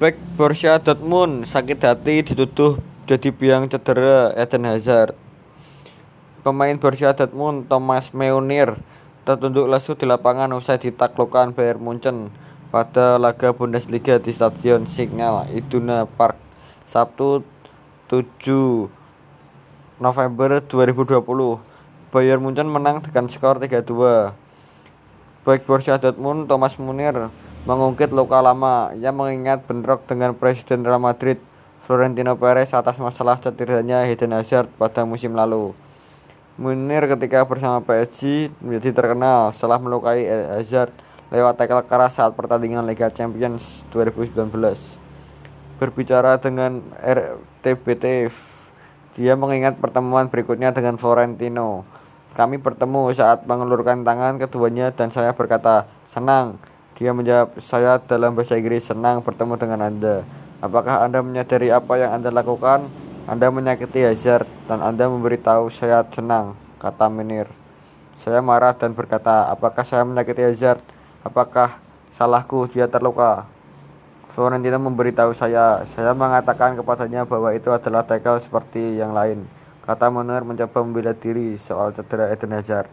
Bek Borussia Dortmund sakit hati dituduh jadi biang cedera Eden Hazard. Pemain Borussia Dortmund Thomas Meunier tertunduk lesu di lapangan usai ditaklukkan Bayern Munchen pada laga Bundesliga di Stadion Signal Iduna Park Sabtu 7 November 2020. Bayern Munchen menang dengan skor 3-2. Baik Borussia Dortmund Thomas Meunier mengungkit luka lama. Ia mengingat bentrok dengan Presiden Real Madrid Florentino Perez atas masalah cederanya Eden Hazard pada musim lalu. Munir ketika bersama PSG menjadi terkenal setelah melukai Hazard lewat tackle keras saat pertandingan Liga Champions 2019. Berbicara dengan RTBT, dia mengingat pertemuan berikutnya dengan Florentino. Kami bertemu saat mengelurkan tangan keduanya dan saya berkata, senang. Dia menjawab, saya dalam bahasa Inggris senang bertemu dengan Anda. Apakah Anda menyadari apa yang Anda lakukan? Anda menyakiti Hazard dan Anda memberitahu saya senang, kata Menir. Saya marah dan berkata, apakah saya menyakiti Hazard? Apakah salahku dia terluka? Florentino memberitahu saya, saya mengatakan kepadanya bahwa itu adalah tackle seperti yang lain. Kata Menir mencoba membela diri soal cedera Eden Hazard.